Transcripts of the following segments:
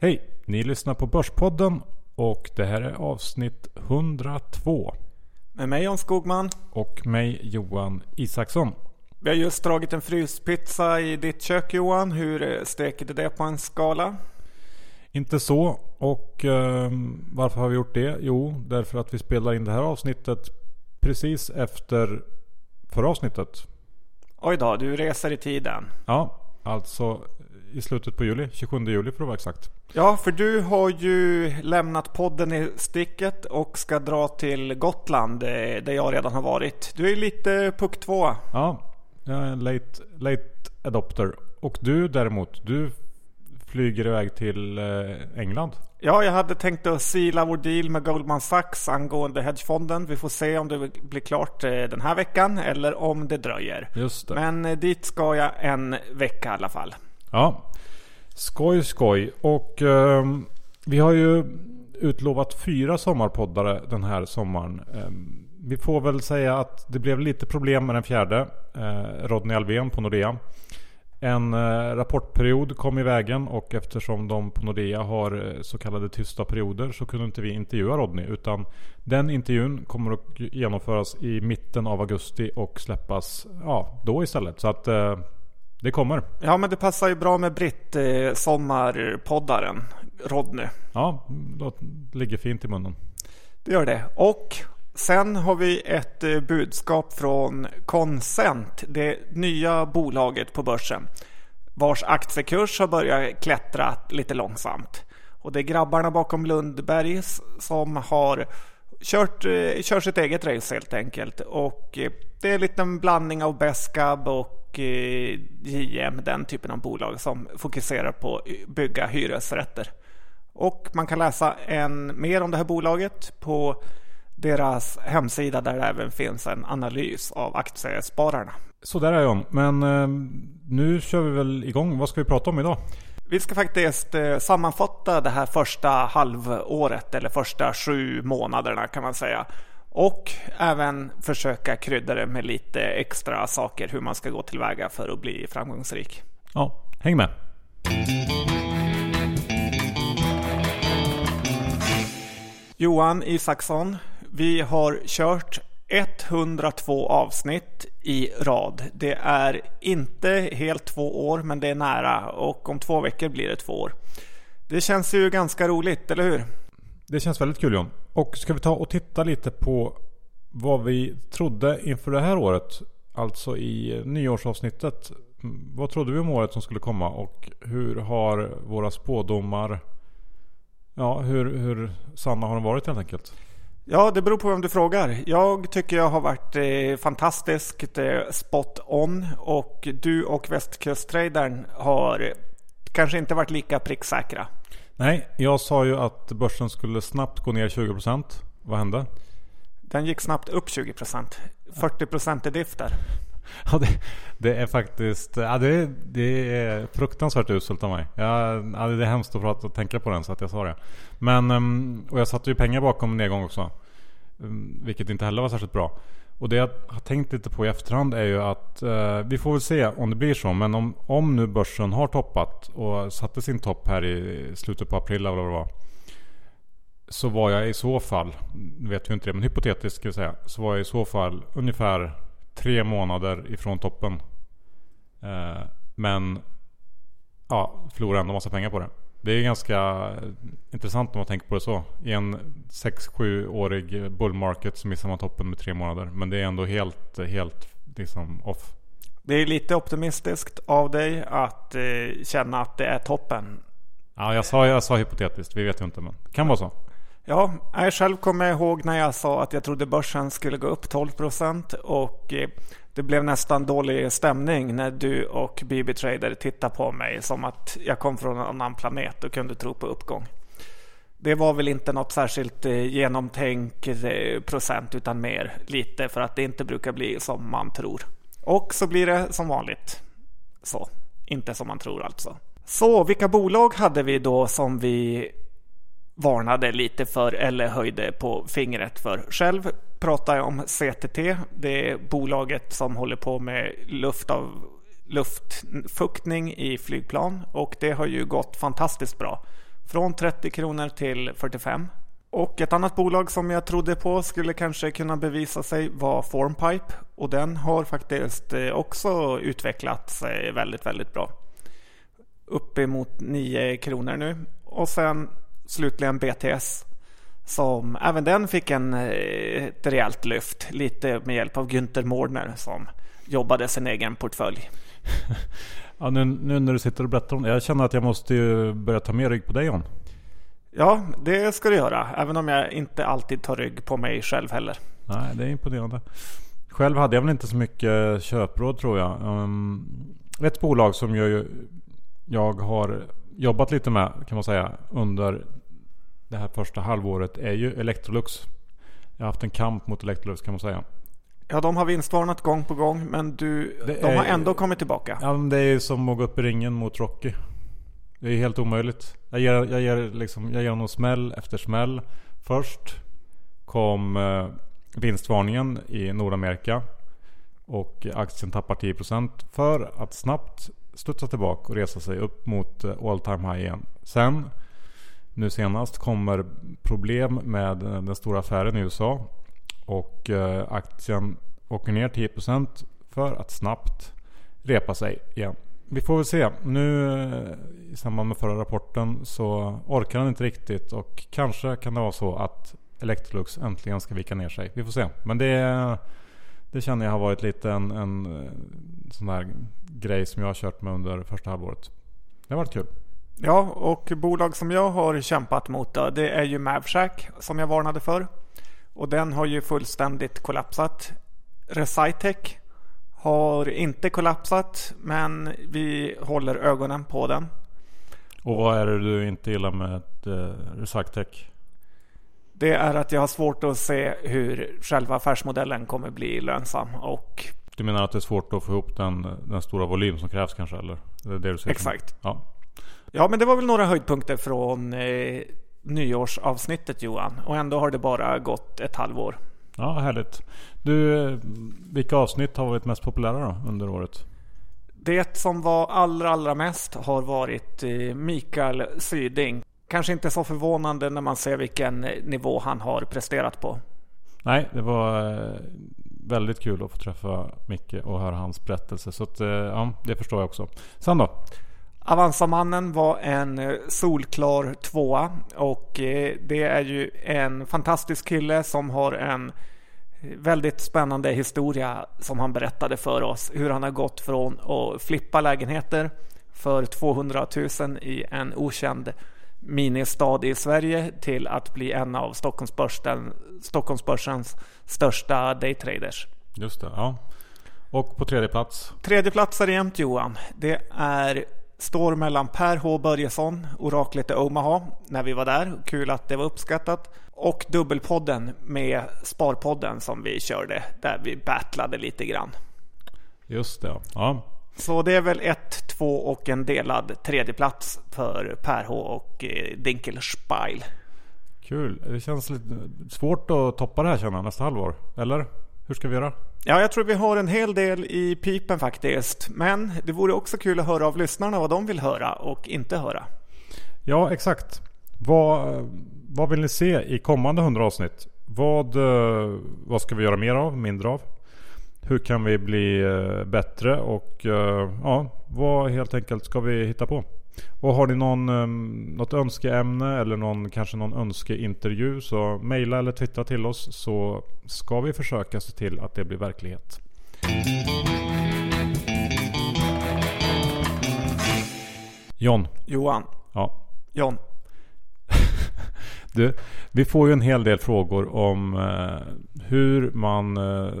Hej! Ni lyssnar på Börspodden och det här är avsnitt 102. Med mig Jan Skogman. Och mig Johan Isaksson. Vi har just dragit en fryspizza i ditt kök Johan. Hur steker du det på en skala? Inte så. Och eh, varför har vi gjort det? Jo, därför att vi spelar in det här avsnittet precis efter förra avsnittet. Oj då, du reser i tiden. Ja, alltså i slutet på juli. 27 juli för att vara exakt. Ja, för du har ju lämnat podden i sticket och ska dra till Gotland eh, där jag redan har varit. Du är lite puck 2. Ja, jag är en late, late adopter. Och du däremot, du flyger iväg till eh, England. Ja, jag hade tänkt att sila vår deal med Goldman Sachs angående hedgefonden. Vi får se om det blir klart eh, den här veckan eller om det dröjer. Just det. Men dit ska jag en vecka i alla fall. Ja, skoj skoj. Och eh, vi har ju utlovat fyra sommarpoddare den här sommaren. Eh, vi får väl säga att det blev lite problem med den fjärde. Eh, Rodney Alvén på Nordea. En eh, rapportperiod kom i vägen och eftersom de på Nordea har eh, så kallade tysta perioder så kunde inte vi intervjua Rodney. Utan den intervjun kommer att genomföras i mitten av augusti och släppas ja, då istället. Så att eh, det kommer. Ja, men det passar ju bra med Britt, eh, sommarpoddaren Rodney. Ja, det ligger fint i munnen. Det gör det. Och sen har vi ett eh, budskap från Consent, det nya bolaget på börsen. Vars aktiekurs har börjat klättra lite långsamt. Och det är grabbarna bakom Lundbergs som har kört, eh, kört sitt eget race helt enkelt. Och det är en liten blandning av Besqab och eh, JM, den typen av bolag som fokuserar på att bygga hyresrätter. Och man kan läsa en, mer om det här bolaget på deras hemsida där det även finns en analys av aktiespararna. Så där är jag. Men eh, nu kör vi väl igång. Vad ska vi prata om idag? Vi ska faktiskt eh, sammanfatta det här första halvåret eller första sju månaderna kan man säga. Och även försöka krydda det med lite extra saker hur man ska gå tillväga för att bli framgångsrik. Ja, häng med. Johan Isaksson, vi har kört 102 avsnitt i rad. Det är inte helt två år, men det är nära och om två veckor blir det två år. Det känns ju ganska roligt, eller hur? Det känns väldigt kul John. Och ska vi ta och titta lite på vad vi trodde inför det här året. Alltså i nyårsavsnittet. Vad trodde vi om året som skulle komma och hur har våra spådomar Ja, hur, hur sanna har de varit helt enkelt? Ja, det beror på vem du frågar. Jag tycker jag har varit eh, fantastiskt eh, spot on och du och västkusttradern har eh, kanske inte varit lika pricksäkra. Nej, jag sa ju att börsen skulle snabbt gå ner 20%. Vad hände? Den gick snabbt upp 20%. 40% i diff där. Ja, det, det, är faktiskt ja, det, det är fruktansvärt uselt av mig. Ja, det är hemskt att, prata, att tänka på den så att jag sa det. Men, ehm, och jag satte ju pengar bakom nedgång också. Ehm, vilket inte heller var särskilt bra. Och det jag har tänkt lite på i efterhand är ju att eh, vi får väl se om det blir så. Men om, om nu börsen har toppat och satte sin topp här i slutet på april eller vad det var. Så var jag i så fall, nu vet vi inte det, men hypotetiskt ska jag säga. Så var jag i så fall ungefär tre månader ifrån toppen. Eh, men ja, förlorade ändå massa pengar på det. Det är ganska intressant om man tänker på det så. I en 6-7 årig bull market så missar man toppen med tre månader. Men det är ändå helt, helt liksom off. Det är lite optimistiskt av dig att eh, känna att det är toppen. Ja, jag sa, jag sa hypotetiskt. Vi vet ju inte men det kan vara så. Ja, jag själv kommer ihåg när jag sa att jag trodde börsen skulle gå upp 12 procent och eh, det blev nästan dålig stämning när du och BB Trader tittade på mig som att jag kom från en annan planet och kunde tro på uppgång. Det var väl inte något särskilt eh, genomtänkt eh, procent utan mer lite för att det inte brukar bli som man tror. Och så blir det som vanligt. Så, inte som man tror alltså. Så vilka bolag hade vi då som vi varnade lite för eller höjde på fingret för. Själv pratar jag om CTT. Det är bolaget som håller på med luft av luftfuktning i flygplan och det har ju gått fantastiskt bra. Från 30 kronor till 45. Och ett annat bolag som jag trodde på skulle kanske kunna bevisa sig var Formpipe. Och den har faktiskt eh, också utvecklats väldigt, väldigt bra. Uppemot 9 kronor nu. Och sen slutligen BTS. Som även den fick en, eh, ett rejält lyft. Lite med hjälp av Günther Mårdner som jobbade sin egen portfölj. ja, nu, nu, när du sitter och berättar om det. Jag känner att jag måste börja ta mer rygg på dig John. Ja, det ska du göra. Även om jag inte alltid tar rygg på mig själv heller. Nej, det är imponerande. Själv hade jag väl inte så mycket köpråd tror jag. Um, ett bolag som jag, jag har jobbat lite med kan man säga under det här första halvåret är ju Electrolux. Jag har haft en kamp mot Electrolux kan man säga. Ja, de har vinstvarnat gång på gång men du, de är, har ändå kommit tillbaka. Ja, det är som att gå upp i ringen mot Rocky. Det är helt omöjligt. Jag ger, jag ger, liksom, jag ger honom smäll efter smäll. Först kom eh, vinstvarningen i Nordamerika. Och aktien tappar 10% för att snabbt studsa tillbaka och resa sig upp mot eh, all time high igen. Sen nu senast kommer problem med eh, den stora affären i USA. Och eh, aktien åker ner 10% för att snabbt repa sig igen. Vi får väl se. Nu eh, i samband med förra rapporten så orkar den inte riktigt och kanske kan det vara så att Electrolux äntligen ska vika ner sig. Vi får se. Men det, det känner jag har varit lite en, en sån här grej som jag har kört med under första halvåret. Det har varit kul. Ja, och bolag som jag har kämpat mot då, det är ju Mavshack som jag varnade för. Och den har ju fullständigt kollapsat. Recitec har inte kollapsat men vi håller ögonen på den. Och vad är det du inte gillar med eh, Recitec? Det är att jag har svårt att se hur själva affärsmodellen kommer bli lönsam. Och du menar att det är svårt att få ihop den, den stora volym som krävs kanske? Eller? Det är det du säger Exakt. Ja. Ja, men det var väl några höjdpunkter från eh, nyårsavsnittet Johan. Och ändå har det bara gått ett halvår. Ja, härligt. Du, vilka avsnitt har varit mest populära då under året? Det som var allra, allra mest har varit eh, Mikael Syding. Kanske inte så förvånande när man ser vilken nivå han har presterat på. Nej, det var eh, väldigt kul att få träffa Micke och höra hans berättelse. Så att, eh, ja, det förstår jag också. Sen då? Avanzamannen var en eh, solklar tvåa och eh, det är ju en fantastisk kille som har en väldigt spännande historia som han berättade för oss. Hur han har gått från att flippa lägenheter för 200 000 i en okänd ministad i Sverige till att bli en av Stockholmsbörsen, Stockholmsbörsens största daytraders. Just det, ja. Och på tredje plats? Tredje plats är jämt Johan. Det är står mellan Per H Börjesson, oraklet i Omaha, när vi var där. Kul att det var uppskattat. Och Dubbelpodden med Sparpodden som vi körde, där vi battlade lite grann. Just det, ja. Så det är väl ett, två och en delad tredjeplats för Per H och eh, Dinkelspiel. Kul. Det känns lite svårt att toppa det här känner jag nästa halvår. Eller? Hur ska vi göra? Ja, jag tror vi har en hel del i pipen faktiskt. Men det vore också kul att höra av lyssnarna vad de vill höra och inte höra. Ja, exakt. Vad, vad vill ni se i kommande 100 avsnitt? Vad, eh, vad ska vi göra mer av, mindre av? Hur kan vi bli eh, bättre och eh, ja, vad helt enkelt ska vi hitta på? Och har ni någon, ehm, något önskeämne eller någon, kanske någon önskeintervju så mejla eller twittra till oss så ska vi försöka se till att det blir verklighet. John. Johan. Ja. John. du, vi får ju en hel del frågor om eh, hur man eh,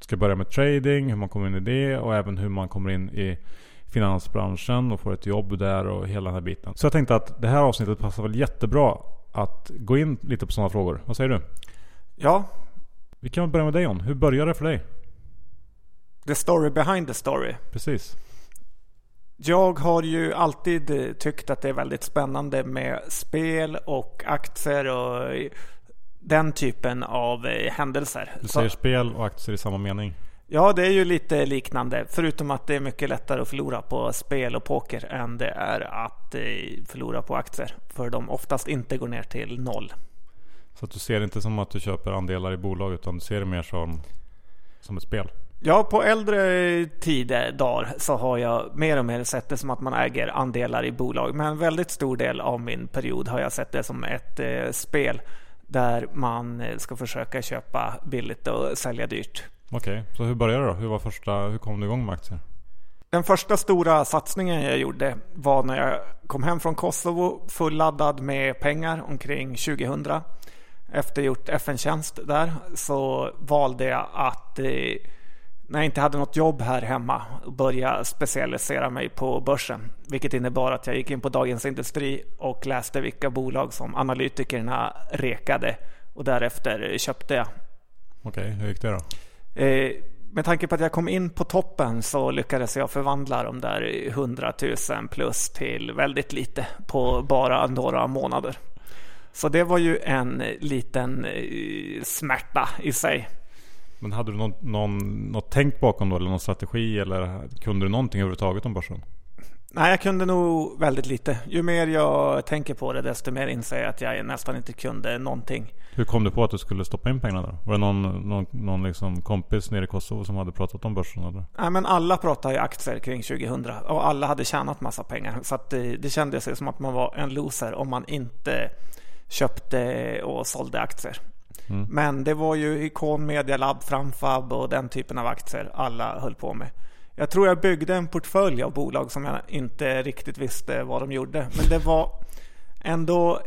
ska börja med trading, hur man kommer in i det och även hur man kommer in i finansbranschen och får ett jobb där och hela den här biten. Så jag tänkte att det här avsnittet passar väl jättebra att gå in lite på sådana frågor. Vad säger du? Ja. Vi kan börja med dig John. Hur började det för dig? The story behind the story. Precis. Jag har ju alltid tyckt att det är väldigt spännande med spel och aktier och den typen av händelser. Du säger Så... spel och aktier i samma mening? Ja, det är ju lite liknande. Förutom att det är mycket lättare att förlora på spel och poker än det är att eh, förlora på aktier. För de oftast inte går ner till noll. Så du ser det inte som att du köper andelar i bolag utan du ser det mer som, som ett spel? Ja, på äldre tider, dagar, så har jag mer och mer sett det som att man äger andelar i bolag. Men en väldigt stor del av min period har jag sett det som ett eh, spel där man eh, ska försöka köpa billigt och sälja dyrt. Okej, okay. så hur började det då? Hur, var första, hur kom du igång med aktier? Den första stora satsningen jag gjorde var när jag kom hem från Kosovo fulladdad med pengar omkring 2000. Efter gjort FN-tjänst där så valde jag att eh, när jag inte hade något jobb här hemma börja specialisera mig på börsen. Vilket innebar att jag gick in på Dagens Industri och läste vilka bolag som analytikerna rekade och därefter köpte jag. Okej, hur gick det då? Eh, med tanke på att jag kom in på toppen så lyckades jag förvandla de där 100 000 plus till väldigt lite på bara några månader. Så det var ju en liten eh, smärta i sig. Men hade du någon, någon, något tänkt bakom då eller någon strategi eller kunde du någonting överhuvudtaget om börsen? Nej, jag kunde nog väldigt lite. Ju mer jag tänker på det desto mer inser jag att jag nästan inte kunde någonting. Hur kom du på att du skulle stoppa in pengarna då? Var det någon, någon, någon liksom kompis nere i Kosovo som hade pratat om börsen? Eller? Nej, men alla pratade ju aktier kring 2000 och alla hade tjänat massa pengar. Så att det, det kändes som att man var en loser om man inte köpte och sålde aktier. Mm. Men det var ju Icon Media Lab, Framfab och den typen av aktier alla höll på med. Jag tror jag byggde en portfölj av bolag som jag inte riktigt visste vad de gjorde. Men det var ändå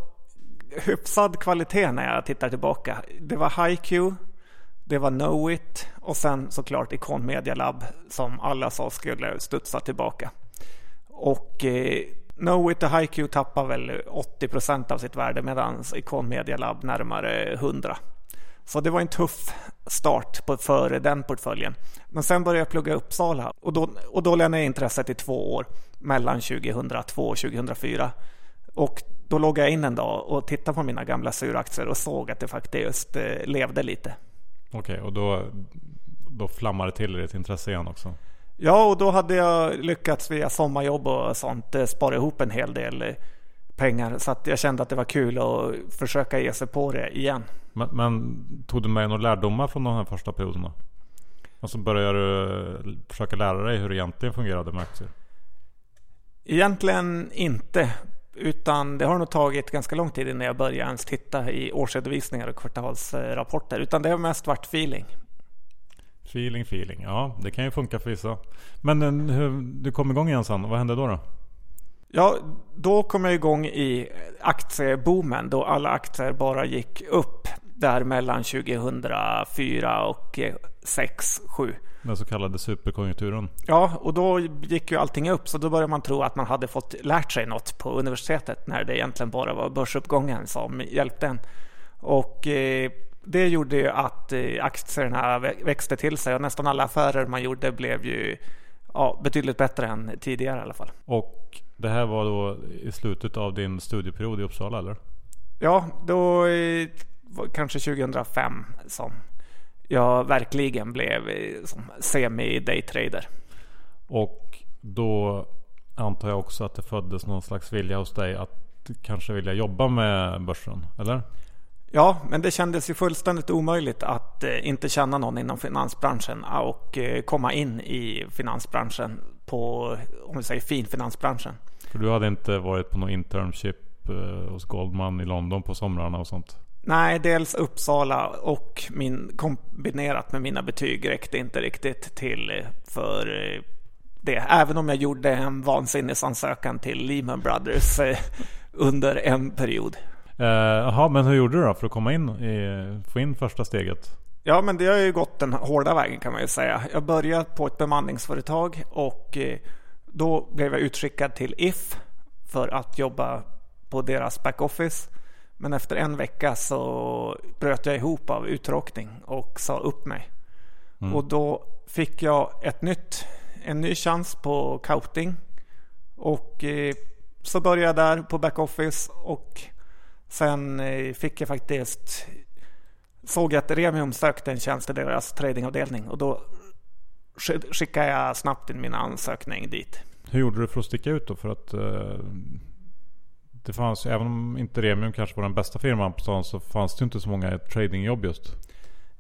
hyfsad kvalitet när jag tittar tillbaka. Det var HiQ, det var Knowit och sen såklart Icon Media Lab som alla sa skulle studsa tillbaka. Och eh, Knowit och HiQ tappar väl 80% av sitt värde medan Icon Media Lab närmare 100%. Så det var en tuff start på, för den portföljen. Men sen började jag plugga i Uppsala och då, och då lämnade jag intresset i två år mellan 2002 och 2004. Och då låg jag in en dag och tittade på mina gamla suraktier och såg att det faktiskt eh, levde lite. Okej, okay, och då, då flammade det till i ditt intresse igen också? Ja, och då hade jag lyckats via sommarjobb och sånt eh, spara ihop en hel del eh, pengar. Så att jag kände att det var kul att försöka ge sig på det igen. Men, men tog du med några lärdomar från de här första perioderna? Och så började du försöka lära dig hur det egentligen fungerade med aktier? Egentligen inte. Utan det har nog tagit ganska lång tid innan jag började ens titta i årsredovisningar och kvartalsrapporter. Utan det har mest varit feeling. Feeling, feeling. Ja, det kan ju funka för vissa. Men eh, hur, du kom igång igen sen. Vad hände då? då? Ja, då kom jag igång i aktieboomen då alla aktier bara gick upp där mellan 2004 och 6, 7. Den så kallade superkonjunkturen. Ja, och då gick ju allting upp så då började man tro att man hade fått lärt sig något på universitetet när det egentligen bara var börsuppgången som hjälpte en. Och eh, det gjorde ju att eh, aktierna växte till sig och nästan alla affärer man gjorde blev ju ja, betydligt bättre än tidigare i alla fall. Och det här var då i slutet av din studieperiod i Uppsala eller? Ja, då kanske 2005 som jag verkligen blev semi-daytrader. Och då antar jag också att det föddes någon slags vilja hos dig att kanske vilja jobba med börsen, eller? Ja, men det kändes ju fullständigt omöjligt att eh, inte känna någon inom finansbranschen och eh, komma in i finansbranschen på, om vi säger finfinansbranschen. För du hade inte varit på någon internship eh, hos Goldman i London på somrarna och sånt? Nej, dels Uppsala och min, kombinerat med mina betyg räckte inte riktigt till eh, för eh, det. Även om jag gjorde en vansinnesansökan till Lehman Brothers under en period. Jaha, uh, men hur gjorde du då för att komma in i, få in första steget? Ja, men det har ju gått den hårda vägen kan man ju säga. Jag började på ett bemanningsföretag och då blev jag utskickad till If för att jobba på deras backoffice. Men efter en vecka så bröt jag ihop av uttråkning och sa upp mig. Mm. Och då fick jag ett nytt, en ny chans på scouting. Och eh, så började jag där på backoffice och sen eh, fick jag faktiskt såg jag att Remium sökte en tjänst i deras tradingavdelning och då skickade jag snabbt in min ansökning dit. Hur gjorde du för att sticka ut då? För att eh, det fanns, även om inte Remium kanske var den bästa firman på stan så fanns det inte så många tradingjobb just.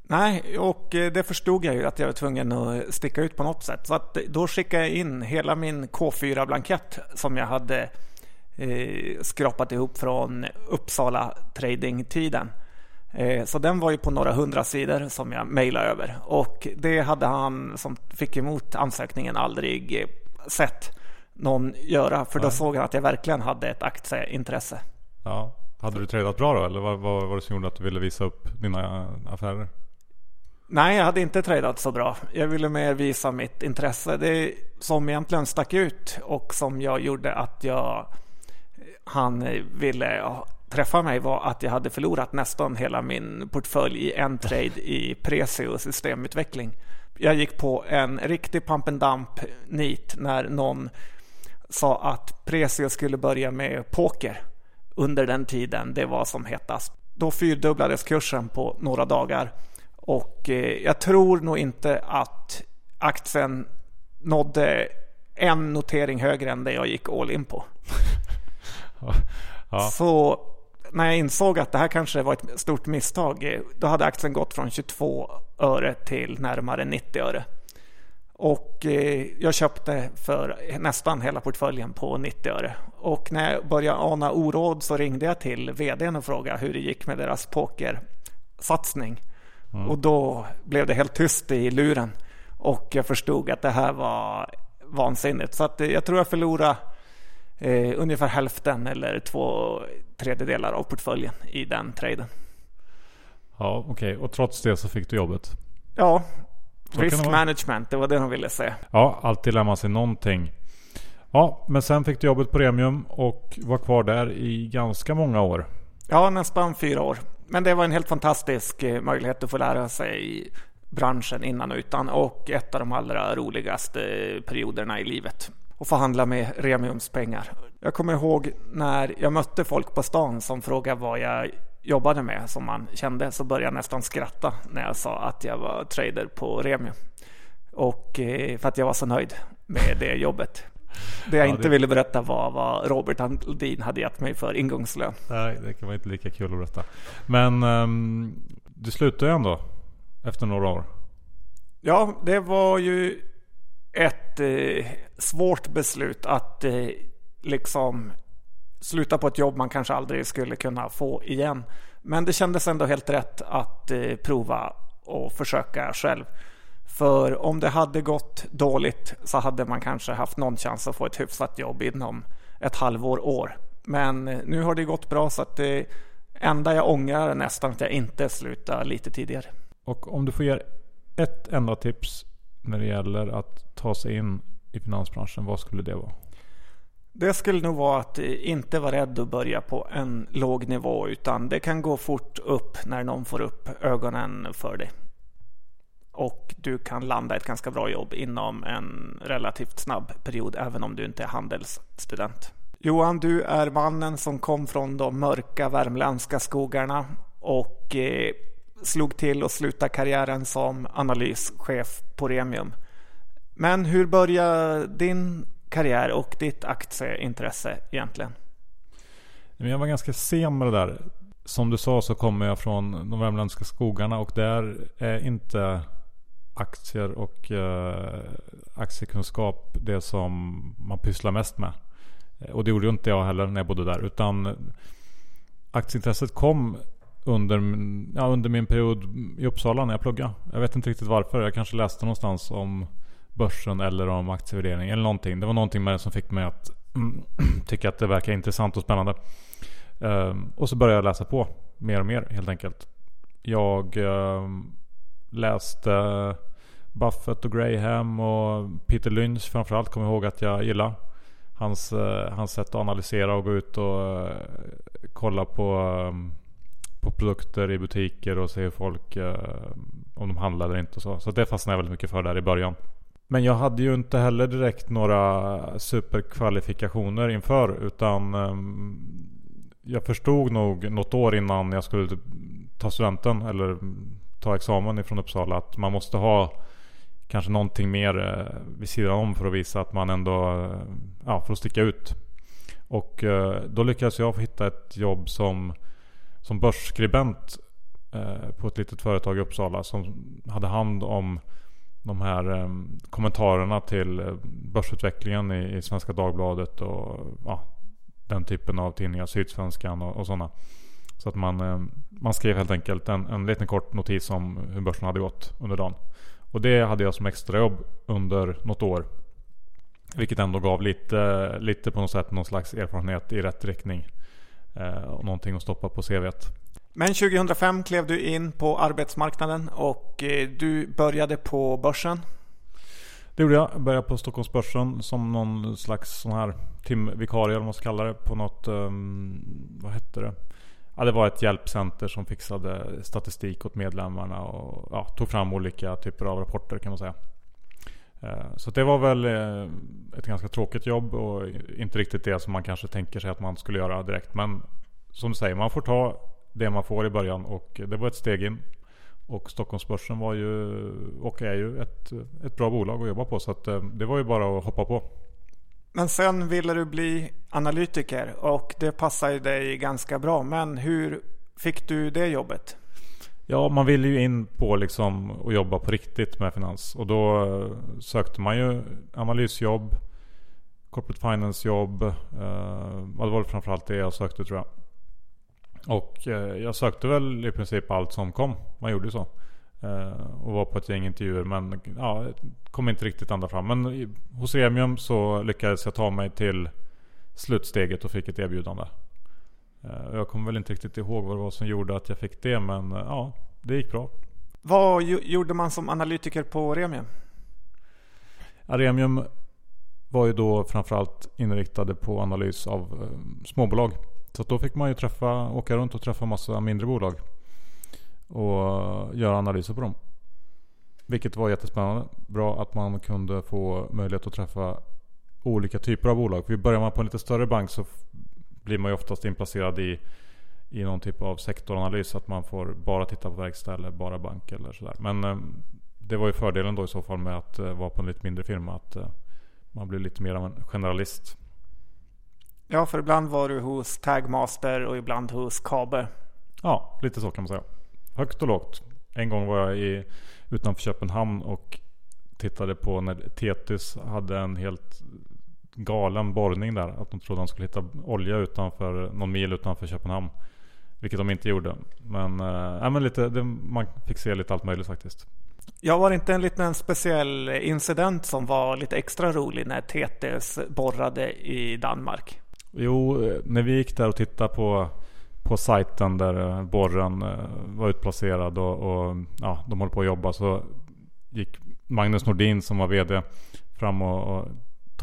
Nej, och eh, det förstod jag ju att jag var tvungen att sticka ut på något sätt. Så att då skickade jag in hela min K4-blankett som jag hade eh, skrapat ihop från Uppsala tradingtiden. Eh, så den var ju på några hundra sidor som jag mejlade över. Och det hade han som fick emot ansökningen aldrig eh, sett någon göra. För då Nej. såg han att jag verkligen hade ett aktieintresse. Ja. Hade du tradat bra då? Eller vad, vad var det som gjorde att du ville visa upp dina affärer? Nej, jag hade inte tradat så bra. Jag ville mer visa mitt intresse. Det som egentligen stack ut och som jag gjorde att jag han ville träffa mig var att jag hade förlorat nästan hela min portfölj i en trade i Presio systemutveckling. Jag gick på en riktig pump and dump nit när någon sa att Presio skulle börja med poker under den tiden det var som hetast. Då fyrdubblades kursen på några dagar och eh, jag tror nog inte att aktien nådde en notering högre än det jag gick all in på. ja. Så när jag insåg att det här kanske var ett stort misstag, eh, då hade aktien gått från 22 öre till närmare 90 öre. Och eh, jag köpte för nästan hela portföljen på 90 öre. Och när jag började ana oråd så ringde jag till vdn och frågade hur det gick med deras pokersatsning. Mm. Och då blev det helt tyst i luren. Och jag förstod att det här var vansinnigt. Så att eh, jag tror jag förlorade eh, ungefär hälften eller två tredjedelar av portföljen i den traden. Ja, okej. Okay. Och trots det så fick du jobbet? Ja, risk management, det var det de ville säga. Ja, alltid lär man sig någonting. Ja, men sen fick du jobbet på Remium och var kvar där i ganska många år. Ja, nästan fyra år. Men det var en helt fantastisk eh, möjlighet att få lära sig branschen innan och utan och ett av de allra roligaste perioderna i livet och förhandla med Remiums pengar. Jag kommer ihåg när jag mötte folk på stan som frågade vad jag jobbade med som man kände så började jag nästan skratta när jag sa att jag var trader på Remium. Och eh, för att jag var så nöjd med det jobbet. Det jag ja, inte det... ville berätta var vad Robert Andin hade gett mig för ingångslön. Nej, det kan vara inte lika kul att berätta. Men um, du slutade ju ändå efter några år. Ja, det var ju ett eh, svårt beslut att eh, liksom sluta på ett jobb man kanske aldrig skulle kunna få igen. Men det kändes ändå helt rätt att eh, prova och försöka själv. För om det hade gått dåligt så hade man kanske haft någon chans att få ett hyfsat jobb inom ett halvår, år. Men eh, nu har det gått bra så att det enda jag ångrar är nästan att jag inte slutade lite tidigare. Och om du får ge ett enda tips när det gäller att ta sig in i finansbranschen, vad skulle det vara? Det skulle nog vara att inte vara rädd att börja på en låg nivå utan det kan gå fort upp när någon får upp ögonen för dig. Och du kan landa ett ganska bra jobb inom en relativt snabb period även om du inte är handelsstudent. Johan, du är mannen som kom från de mörka värmländska skogarna och eh, slog till och slutade karriären som analyschef på Remium. Men hur började din karriär och ditt aktieintresse egentligen? Jag var ganska sen med det där. Som du sa så kommer jag från de värmländska skogarna och där är inte aktier och eh, aktiekunskap det som man pysslar mest med. Och det gjorde ju inte jag heller när jag bodde där. Utan eh, aktieintresset kom under, ja, under min period i Uppsala när jag pluggade. Jag vet inte riktigt varför. Jag kanske läste någonstans om börsen eller om aktievärdering eller någonting. Det var någonting med det som fick mig att tycka att det verkar intressant och spännande. Um, och så började jag läsa på mer och mer helt enkelt. Jag um, läste Buffett och Graham och Peter Lynch framförallt kommer jag ihåg att jag gillar. Hans, uh, hans sätt att analysera och gå ut och uh, kolla på, um, på produkter i butiker och se hur folk eh, om de handlar eller inte och så. Så det fastnade jag väldigt mycket för där i början. Men jag hade ju inte heller direkt några superkvalifikationer inför utan eh, jag förstod nog något år innan jag skulle typ ta studenten eller ta examen ifrån Uppsala att man måste ha kanske någonting mer eh, vid sidan om för att visa att man ändå, eh, ja för att sticka ut. Och eh, då lyckades jag hitta ett jobb som, som börsskribent eh, på ett litet företag i Uppsala som hade hand om de här eh, kommentarerna till eh, börsutvecklingen i, i Svenska Dagbladet och ja, den typen av tidningar, Sydsvenskan och, och sådana. Så att man, eh, man skrev helt enkelt en, en liten kort notis om hur börsen hade gått under dagen. Och det hade jag som extrajobb under något år. Vilket ändå gav lite, lite på något sätt någon slags erfarenhet i rätt riktning. Eh, och någonting att stoppa på CVt. Men 2005 klev du in på arbetsmarknaden och eh, du började på börsen. Det gjorde jag. Jag började på Stockholmsbörsen som någon slags sån här timvikarie eller vad man ska kalla det. På något, um, vad hette det? Ja, det var ett hjälpcenter som fixade statistik åt medlemmarna och ja, tog fram olika typer av rapporter kan man säga. Eh, så det var väl eh, ett ganska tråkigt jobb och inte riktigt det som man kanske tänker sig att man skulle göra direkt. Men som du säger, man får ta det man får i början och det var ett steg in. Och Stockholmsbörsen var ju och är ju ett, ett bra bolag att jobba på så att eh, det var ju bara att hoppa på. Men sen ville du bli analytiker och det passar ju dig ganska bra. Men hur fick du det jobbet? Ja, man ville ju in på liksom att jobba på riktigt med finans. Och då eh, sökte man ju analysjobb, corporate finance jobb. Eh, det var framförallt det jag sökte tror jag. Och eh, jag sökte väl i princip allt som kom. Man gjorde ju så. Eh, och var på ett gäng intervjuer men ja, kom inte riktigt ända fram. Men hos Remium så lyckades jag ta mig till slutsteget och fick ett erbjudande. Eh, jag kommer väl inte riktigt ihåg vad det var som gjorde att jag fick det men eh, ja, det gick bra. Vad gjorde man som analytiker på Remium? Remium var ju då framförallt inriktade på analys av småbolag. Så då fick man ju träffa, åka runt och träffa massa mindre bolag och göra analyser på dem. Vilket var jättespännande. Bra att man kunde få möjlighet att träffa olika typer av bolag. För börjar man på en lite större bank så blir man ju oftast inplacerad i, i någon typ av sektoranalys. Att man får bara titta på verkstad eller bara bank eller sådär. Men eh, det var ju fördelen då i så fall med att eh, vara på en lite mindre firma. Att eh, man blir lite mer av en generalist. Ja, för ibland var du hos Tagmaster och ibland hos Kabe. Ja, lite så kan man säga högt och lågt. En gång var jag i, utanför Köpenhamn och tittade på när Tetis hade en helt galen borrning där. Att de trodde de skulle hitta olja utanför, någon mil utanför Köpenhamn. Vilket de inte gjorde. Men, äh, men lite, det, man fick se lite allt möjligt faktiskt. Ja, var det inte en liten speciell incident som var lite extra rolig när TTS borrade i Danmark? Jo, eh, när vi gick där och tittade på på sajten där eh, borren var utplacerad och, och ja, de håller på att jobba så gick Magnus Nordin som var VD fram och, och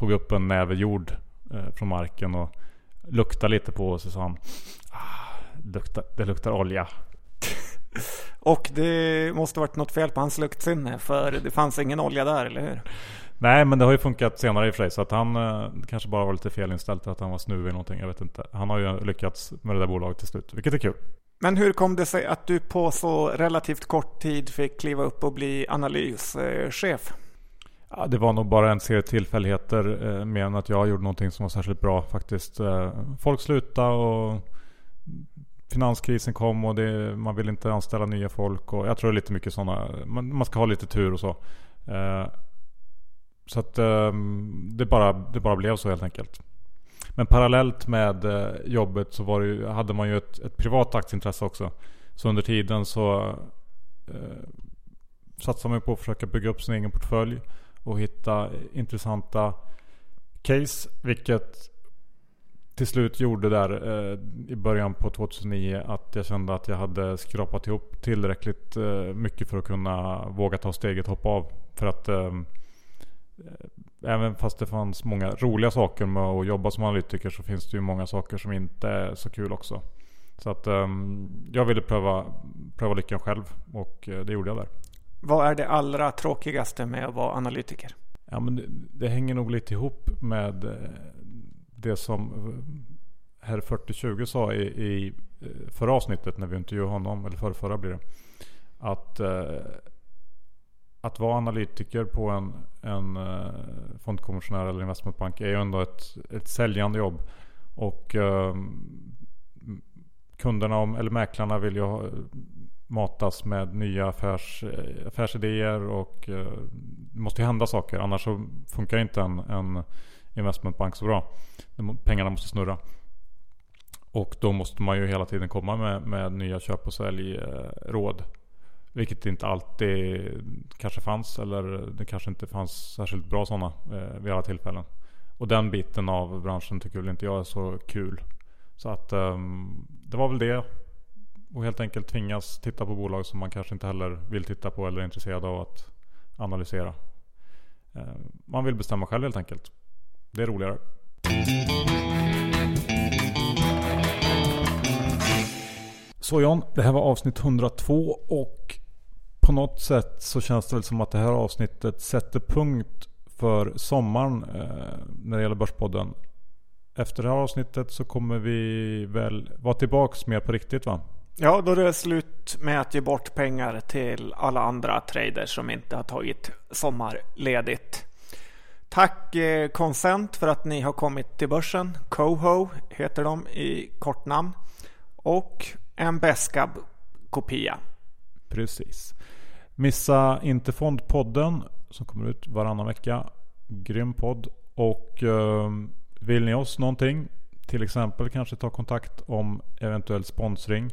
tog upp en näve jord eh, från marken och luktade lite på oss och sa han ah, luktar, Det luktar olja. och det måste varit något fel på hans luktsinne för det fanns ingen olja där, eller hur? Nej men det har ju funkat senare i och för sig. Så att han eh, kanske bara var lite felinställd att han var snuvig eller någonting. Jag vet inte. Han har ju lyckats med det där bolaget till slut. Vilket är kul. Men hur kom det sig att du på så relativt kort tid fick kliva upp och bli analyschef? Ja, det var nog bara en serie tillfälligheter eh, mer än att jag gjorde någonting som var särskilt bra faktiskt. Eh, folk slutade och finanskrisen kom och det, man vill inte anställa nya folk. Och jag tror det är lite mycket sådana, man, man ska ha lite tur och så. Eh, så att ehm, det, bara, det bara blev så helt enkelt. Men parallellt med eh, jobbet så var det, hade man ju ett, ett privat aktieintresse också. Så under tiden så eh, satsade man på att försöka bygga upp sin egen portfölj och hitta intressanta case. Vilket till slut gjorde där eh, i början på 2009 att jag kände att jag hade skrapat ihop tillräckligt eh, mycket för att kunna våga ta steget hoppa av. För att eh, eh, Även fast det fanns många roliga saker med att jobba som analytiker så finns det ju många saker som inte är så kul också. Så att eh, jag ville pröva, pröva lyckan själv och eh, det gjorde jag där. Vad är det allra tråkigaste med att vara analytiker? Ja, men det, det hänger nog lite ihop med eh, det som eh, herr 4020 sa i, i eh, förra avsnittet när vi intervjuade honom, eller förra, förra blir det. Att att vara analytiker på en, en fondkommissionär eller investmentbank är ju ändå ett, ett säljande jobb. Och kunderna, eller mäklarna vill ju ha, matas med nya affärs, eh, affärsidéer och eh, det måste ju hända saker. Annars så funkar inte en, en investmentbank så bra. Pengarna måste snurra. Och då måste man ju hela tiden komma med, med nya köp och säljråd. Eh, Vilket inte alltid kanske fanns eller det kanske inte fanns särskilt bra sådana eh, vid alla tillfällen. Och den biten av branschen tycker väl inte jag är så kul. Så att eh, det var väl det. Och helt enkelt tvingas titta på bolag som man kanske inte heller vill titta på eller är intresserad av att analysera. Eh, man vill bestämma själv helt enkelt. Det är roligare. Så John, det här var avsnitt 102 och på något sätt så känns det väl som att det här avsnittet sätter punkt för sommaren eh, när det gäller Börspodden. Efter det här avsnittet så kommer vi väl vara tillbaks mer på riktigt va? Ja, då är det slut med att ge bort pengar till alla andra traders som inte har tagit sommarledigt. Tack eh, Consent för att ni har kommit till börsen. Coho heter de i kortnamn. Och en Beskab kopia. Precis. Missa inte Fondpodden som kommer ut varannan vecka. Grym podd. Och eh, vill ni oss någonting, till exempel kanske ta kontakt om eventuell sponsring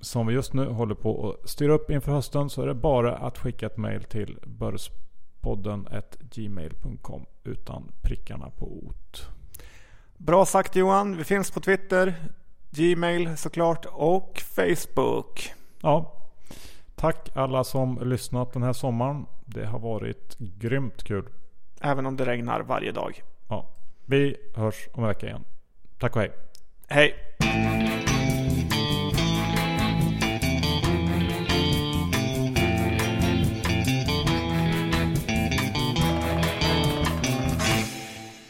som vi just nu håller på att styra upp inför hösten så är det bara att skicka ett mail till börspodden gmail.com utan prickarna på ot. Bra sagt Johan. Vi finns på Twitter, Gmail såklart och Facebook. Ja, Tack alla som lyssnat den här sommaren. Det har varit grymt kul. Även om det regnar varje dag. Ja. Vi hörs om en vecka igen. Tack och hej. Hej.